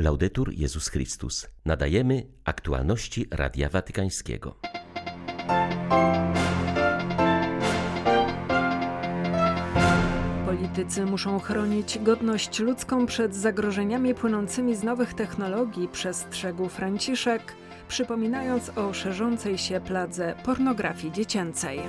Laudetur Jezus Chrystus. Nadajemy aktualności Radia Watykańskiego. Politycy muszą chronić godność ludzką przed zagrożeniami płynącymi z nowych technologii, przestrzegł Franciszek, przypominając o szerzącej się pladze pornografii dziecięcej.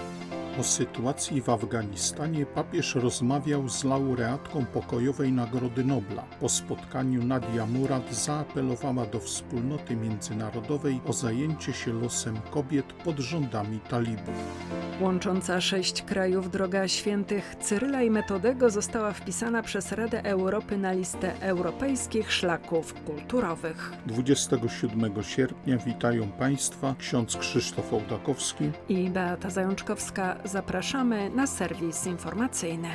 O sytuacji w Afganistanie papież rozmawiał z laureatką pokojowej Nagrody Nobla. Po spotkaniu Nadia Murad zaapelowała do wspólnoty międzynarodowej o zajęcie się losem kobiet pod rządami talibów. Łącząca sześć krajów droga świętych Cyryla i Metodego została wpisana przez Radę Europy na listę europejskich szlaków kulturowych. 27 sierpnia witają Państwa ksiądz Krzysztof Ołdakowski i Beata Zajączkowska. Zapraszamy na serwis informacyjny.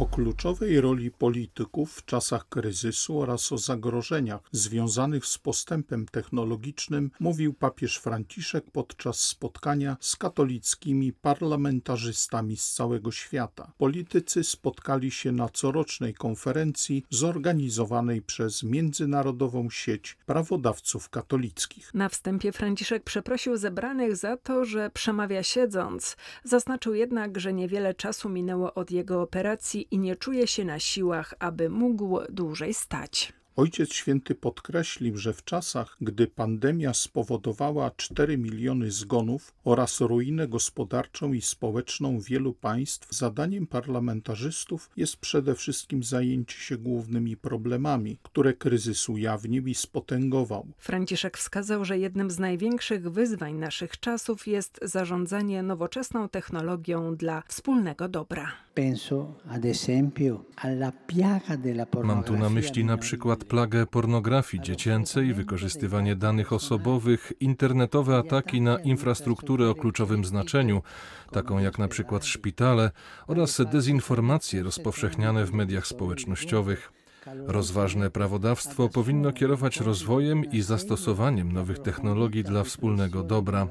O kluczowej roli polityków w czasach kryzysu oraz o zagrożeniach związanych z postępem technologicznym mówił papież Franciszek podczas spotkania z katolickimi parlamentarzystami z całego świata. Politycy spotkali się na corocznej konferencji zorganizowanej przez Międzynarodową Sieć Prawodawców Katolickich. Na wstępie Franciszek przeprosił zebranych za to, że przemawia siedząc. Zaznaczył jednak, że niewiele czasu minęło od jego operacji i nie czuje się na siłach, aby mógł dłużej stać. Ojciec Święty podkreślił, że w czasach, gdy pandemia spowodowała 4 miliony zgonów oraz ruinę gospodarczą i społeczną wielu państw, zadaniem parlamentarzystów jest przede wszystkim zajęcie się głównymi problemami, które kryzys ujawnił i spotęgował. Franciszek wskazał, że jednym z największych wyzwań naszych czasów jest zarządzanie nowoczesną technologią dla wspólnego dobra. Mam tu na myśli na przykład plagę pornografii dziecięcej, wykorzystywanie danych osobowych, internetowe ataki na infrastrukturę o kluczowym znaczeniu, taką jak na przykład szpitale, oraz dezinformacje rozpowszechniane w mediach społecznościowych. Rozważne prawodawstwo powinno kierować rozwojem i zastosowaniem nowych technologii dla wspólnego dobra.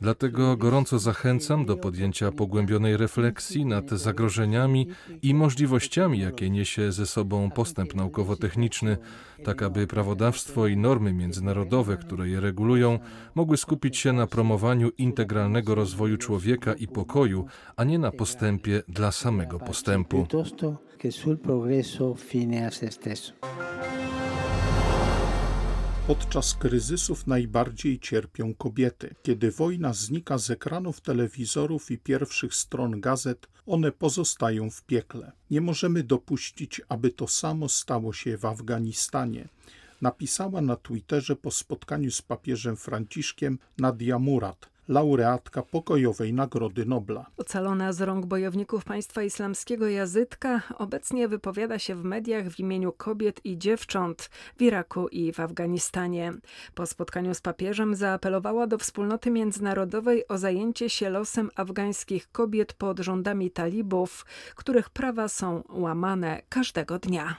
Dlatego gorąco zachęcam do podjęcia pogłębionej refleksji nad zagrożeniami i możliwościami, jakie niesie ze sobą postęp naukowo-techniczny, tak aby prawodawstwo i normy międzynarodowe, które je regulują, mogły skupić się na promowaniu integralnego rozwoju człowieka i pokoju, a nie na postępie dla samego postępu. Podczas kryzysów najbardziej cierpią kobiety. Kiedy wojna znika z ekranów telewizorów i pierwszych stron gazet, one pozostają w piekle. Nie możemy dopuścić, aby to samo stało się w Afganistanie. Napisała na Twitterze po spotkaniu z papieżem Franciszkiem Nadia Murad, laureatka pokojowej Nagrody Nobla. Ocalona z rąk bojowników państwa islamskiego jazytka obecnie wypowiada się w mediach w imieniu kobiet i dziewcząt w Iraku i w Afganistanie. Po spotkaniu z papieżem zaapelowała do wspólnoty międzynarodowej o zajęcie się losem afgańskich kobiet pod rządami talibów, których prawa są łamane każdego dnia.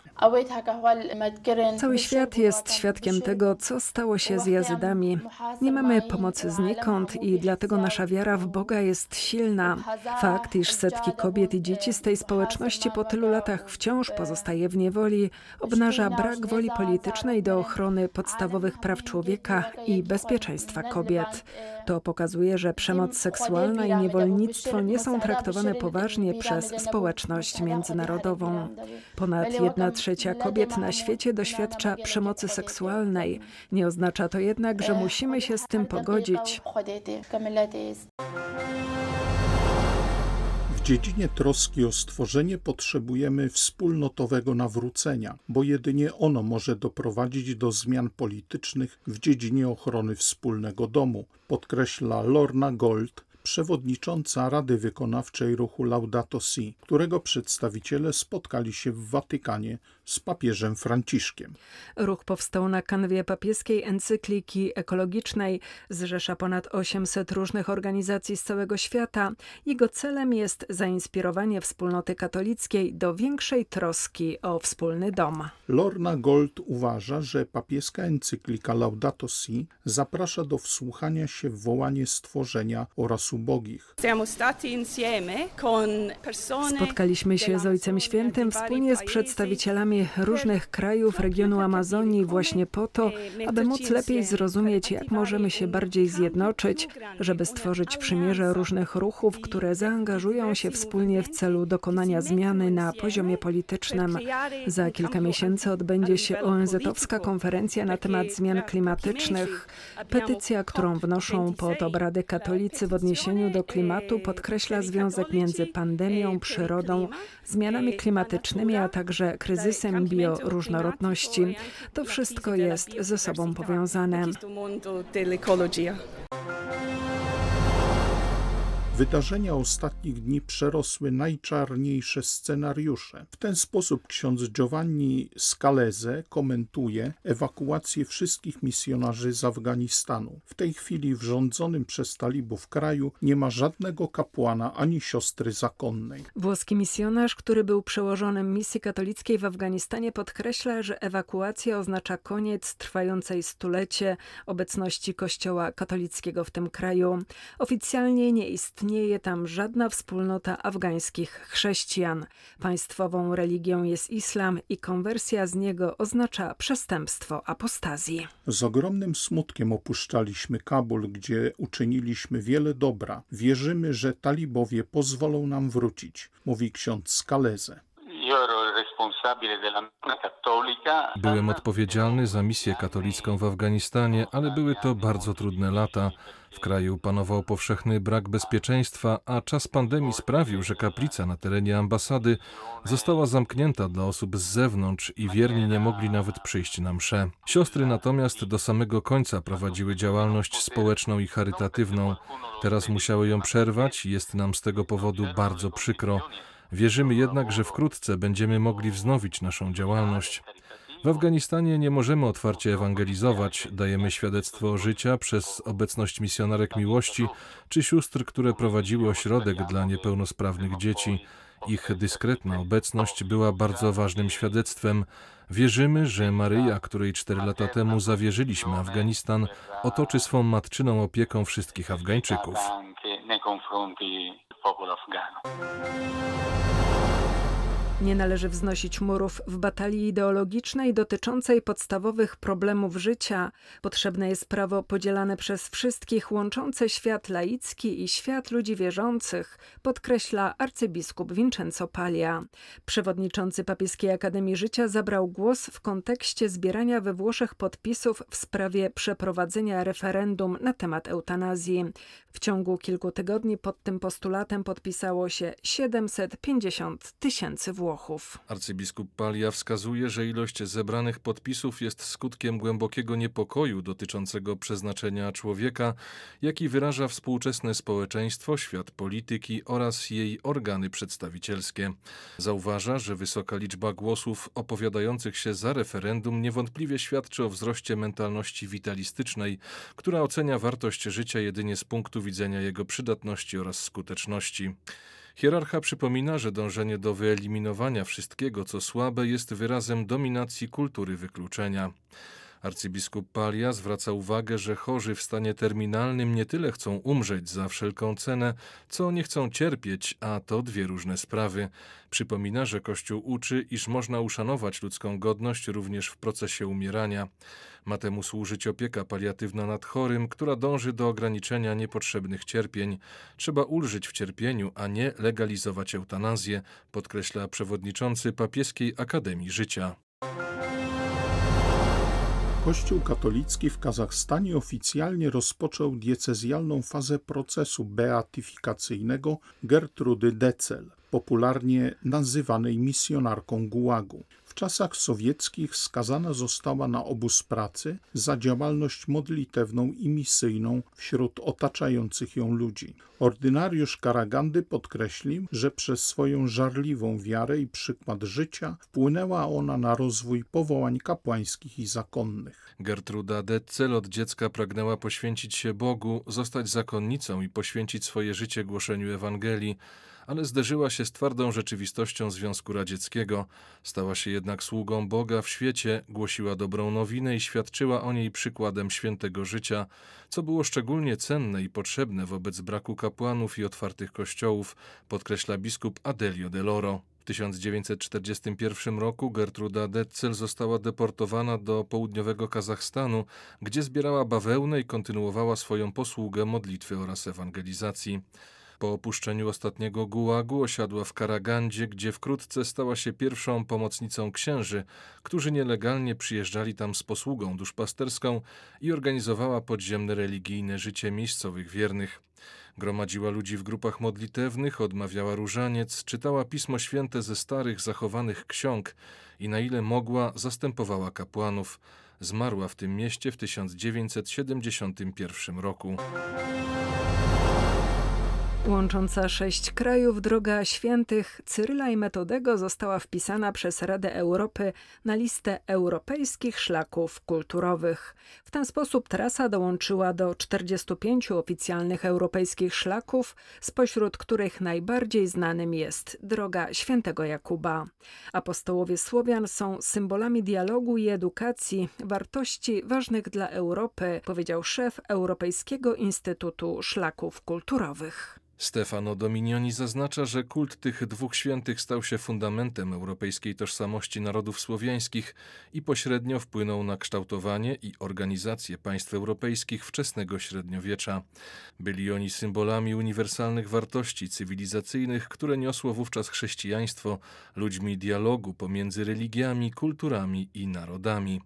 Cały świat jest świadkiem tego, co stało się z jazydami. Nie mamy pomocy znikąd i dlatego nasza wiara w Boga jest silna. Fakt, iż setki kobiet i dzieci z tej społeczności po tylu latach wciąż pozostaje w niewoli, obnaża brak woli politycznej do ochrony podstawowych praw człowieka i bezpieczeństwa kobiet. To pokazuje, że przemoc seksualna i niewolnictwo nie są traktowane poważnie przez społeczność międzynarodową. Ponad jedna trzecia kobiet na świecie doświadcza przemocy seksualnej. Nie oznacza to jednak, że musimy się z tym pogodzić. W dziedzinie troski o stworzenie potrzebujemy wspólnotowego nawrócenia, bo jedynie ono może doprowadzić do zmian politycznych w dziedzinie ochrony wspólnego domu, podkreśla Lorna Gold, przewodnicząca Rady Wykonawczej ruchu Laudato Si, którego przedstawiciele spotkali się w Watykanie z papieżem Franciszkiem. Ruch powstał na kanwie papieskiej encykliki ekologicznej, zrzesza ponad 800 różnych organizacji z całego świata. Jego celem jest zainspirowanie wspólnoty katolickiej do większej troski o wspólny dom. Lorna Gold uważa, że papieska encyklika Laudato Si zaprasza do wsłuchania się w wołanie stworzenia oraz ubogich. Spotkaliśmy się z Ojcem Świętym wspólnie z przedstawicielami różnych krajów regionu Amazonii właśnie po to, aby móc lepiej zrozumieć, jak możemy się bardziej zjednoczyć, żeby stworzyć przymierze różnych ruchów, które zaangażują się wspólnie w celu dokonania zmiany na poziomie politycznym. Za kilka miesięcy odbędzie się ONZ-owska konferencja na temat zmian klimatycznych. Petycja, którą wnoszą pod obrady katolicy w odniesieniu do klimatu, podkreśla związek między pandemią, przyrodą, zmianami klimatycznymi, a także kryzysem bioróżnorodności. To wszystko jest ze sobą powiązane. Wydarzenia ostatnich dni przerosły najczarniejsze scenariusze. W ten sposób ksiądz Giovanni Scalese komentuje ewakuację wszystkich misjonarzy z Afganistanu. W tej chwili w rządzonym przez talibów kraju nie ma żadnego kapłana ani siostry zakonnej. Włoski misjonarz, który był przełożonym misji katolickiej w Afganistanie, podkreśla, że ewakuacja oznacza koniec trwającej stulecie obecności Kościoła katolickiego w tym kraju. Oficjalnie nie istnieje istnieje tam żadna wspólnota afgańskich chrześcijan. Państwową religią jest islam i konwersja z niego oznacza przestępstwo apostazji. Z ogromnym smutkiem opuszczaliśmy Kabul, gdzie uczyniliśmy wiele dobra. Wierzymy, że talibowie pozwolą nam wrócić, mówi ksiądz Skaleze. Byłem odpowiedzialny za misję katolicką w Afganistanie, ale były to bardzo trudne lata. W kraju panował powszechny brak bezpieczeństwa, a czas pandemii sprawił, że kaplica na terenie ambasady została zamknięta dla osób z zewnątrz i wierni nie mogli nawet przyjść na msze. Siostry natomiast do samego końca prowadziły działalność społeczną i charytatywną. Teraz musiały ją przerwać i jest nam z tego powodu bardzo przykro. Wierzymy jednak, że wkrótce będziemy mogli wznowić naszą działalność. W Afganistanie nie możemy otwarcie ewangelizować, dajemy świadectwo życia przez obecność misjonarek miłości czy sióstr, które prowadziły ośrodek dla niepełnosprawnych dzieci. Ich dyskretna obecność była bardzo ważnym świadectwem. Wierzymy, że Maryja, której cztery lata temu zawierzyliśmy Afganistan, otoczy swą matczyną opieką wszystkich Afgańczyków. Nie należy wznosić murów w batalii ideologicznej dotyczącej podstawowych problemów życia. Potrzebne jest prawo podzielane przez wszystkich, łączące świat laicki i świat ludzi wierzących, podkreśla arcybiskup Vincenzo Paglia. Przewodniczący Papieskiej Akademii Życia zabrał głos w kontekście zbierania we Włoszech podpisów w sprawie przeprowadzenia referendum na temat eutanazji. W ciągu kilku tygodni pod tym postulatem podpisało się 750 tysięcy Włochów. Arcybiskup Palia wskazuje, że ilość zebranych podpisów jest skutkiem głębokiego niepokoju dotyczącego przeznaczenia człowieka, jaki wyraża współczesne społeczeństwo, świat polityki oraz jej organy przedstawicielskie. Zauważa, że wysoka liczba głosów opowiadających się za referendum niewątpliwie świadczy o wzroście mentalności witalistycznej, która ocenia wartość życia jedynie z punktu widzenia jego przydatności oraz skuteczności. Hierarcha przypomina, że dążenie do wyeliminowania wszystkiego, co słabe, jest wyrazem dominacji kultury wykluczenia. Arcybiskup Palia zwraca uwagę, że chorzy w stanie terminalnym nie tyle chcą umrzeć za wszelką cenę, co nie chcą cierpieć, a to dwie różne sprawy. Przypomina, że Kościół uczy, iż można uszanować ludzką godność również w procesie umierania. Ma temu służyć opieka paliatywna nad chorym, która dąży do ograniczenia niepotrzebnych cierpień. Trzeba ulżyć w cierpieniu, a nie legalizować eutanazję, podkreśla przewodniczący Papieskiej Akademii Życia. Kościół katolicki w Kazachstanie oficjalnie rozpoczął diecezjalną fazę procesu beatyfikacyjnego Gertrudy Decel, popularnie nazywanej misjonarką Gułagu. W czasach sowieckich skazana została na obóz pracy za działalność modlitewną i misyjną wśród otaczających ją ludzi. Ordynariusz Karagandy podkreślił, że przez swoją żarliwą wiarę i przykład życia wpłynęła ona na rozwój powołań kapłańskich i zakonnych. Gertruda Detzel od dziecka pragnęła poświęcić się Bogu, zostać zakonnicą i poświęcić swoje życie głoszeniu Ewangelii ale zderzyła się z twardą rzeczywistością Związku Radzieckiego. Stała się jednak sługą Boga w świecie, głosiła dobrą nowinę i świadczyła o niej przykładem świętego życia, co było szczególnie cenne i potrzebne wobec braku kapłanów i otwartych kościołów, podkreśla biskup Adelio de Loro. W 1941 roku Gertruda Detzel została deportowana do południowego Kazachstanu, gdzie zbierała bawełnę i kontynuowała swoją posługę modlitwy oraz ewangelizacji. Po opuszczeniu ostatniego gułagu osiadła w Karagandzie, gdzie wkrótce stała się pierwszą pomocnicą księży, którzy nielegalnie przyjeżdżali tam z posługą duszpasterską i organizowała podziemne religijne życie miejscowych wiernych. Gromadziła ludzi w grupach modlitewnych, odmawiała różaniec, czytała Pismo Święte ze starych, zachowanych ksiąg i na ile mogła zastępowała kapłanów. Zmarła w tym mieście w 1971 roku. Łącząca sześć krajów droga świętych Cyryla i Metodego została wpisana przez Radę Europy na listę europejskich szlaków kulturowych. W ten sposób trasa dołączyła do 45 oficjalnych europejskich szlaków, spośród których najbardziej znanym jest droga świętego Jakuba. Apostołowie Słowian są symbolami dialogu i edukacji, wartości ważnych dla Europy, powiedział szef Europejskiego Instytutu Szlaków Kulturowych. Stefano Dominioni zaznacza, że kult tych dwóch świętych stał się fundamentem europejskiej tożsamości narodów słowiańskich i pośrednio wpłynął na kształtowanie i organizację państw europejskich wczesnego średniowiecza. Byli oni symbolami uniwersalnych wartości cywilizacyjnych, które niosło wówczas chrześcijaństwo, ludźmi dialogu pomiędzy religiami, kulturami i narodami.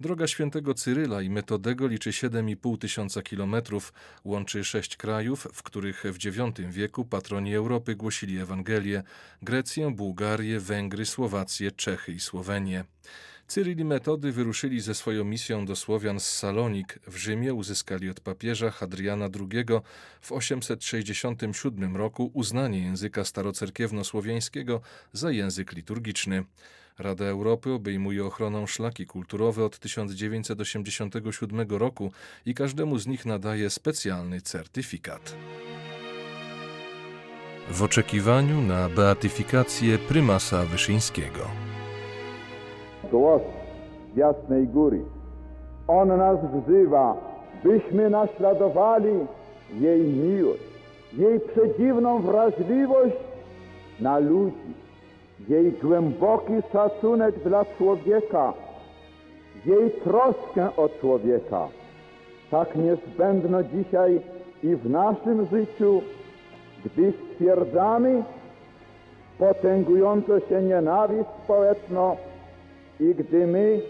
Droga świętego Cyryla i Metodego liczy 7,5 tysiąca kilometrów, łączy sześć krajów, w których w IX wieku patroni Europy głosili Ewangelię Grecję, Bułgarię, Węgry, Słowację, Czechy i Słowenię. Cyryl i Metody wyruszyli ze swoją misją do Słowian z Salonik. W Rzymie uzyskali od papieża Hadriana II w 867 roku uznanie języka starocerkiewno-słowiańskiego za język liturgiczny. Rada Europy obejmuje ochroną szlaki kulturowe od 1987 roku i każdemu z nich nadaje specjalny certyfikat. W oczekiwaniu na beatyfikację prymasa Wyszyńskiego. Głos Jasnej Góry. On nas wzywa, byśmy naśladowali jej miłość, jej przedziwną wrażliwość na ludzi jej głęboki szacunek dla człowieka, jej troskę o człowieka, tak niezbędno dzisiaj i w naszym życiu, gdy stwierdzamy potęgującą się nienawiść społeczną i gdy my,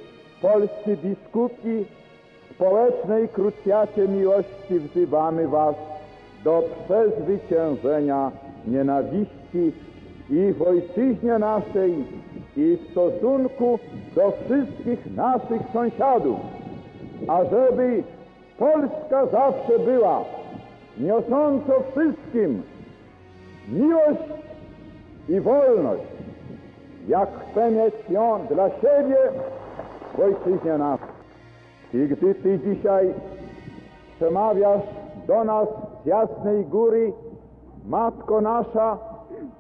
polscy biskupi, społecznej krucjacie miłości wzywamy Was do przezwyciężenia nienawiści i w ojczyźnie naszej, i w stosunku do wszystkich naszych sąsiadów, ażeby Polska zawsze była niosąco wszystkim miłość i wolność, jak chce mieć ją dla siebie w ojczyźnie naszej. I gdy Ty dzisiaj przemawiasz do nas z jasnej góry, Matko nasza,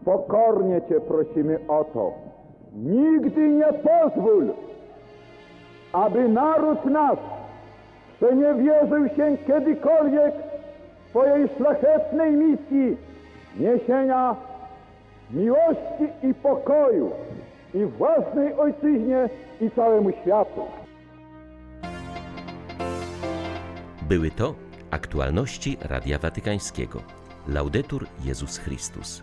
Pokornie Cię prosimy o to. Nigdy nie pozwól, aby naród nasz przeniewierzył się kiedykolwiek swojej szlachetnej misji niesienia miłości i pokoju i własnej ojczyźnie i całemu światu. Były to aktualności Radia Watykańskiego. Laudetur Jezus Chrystus.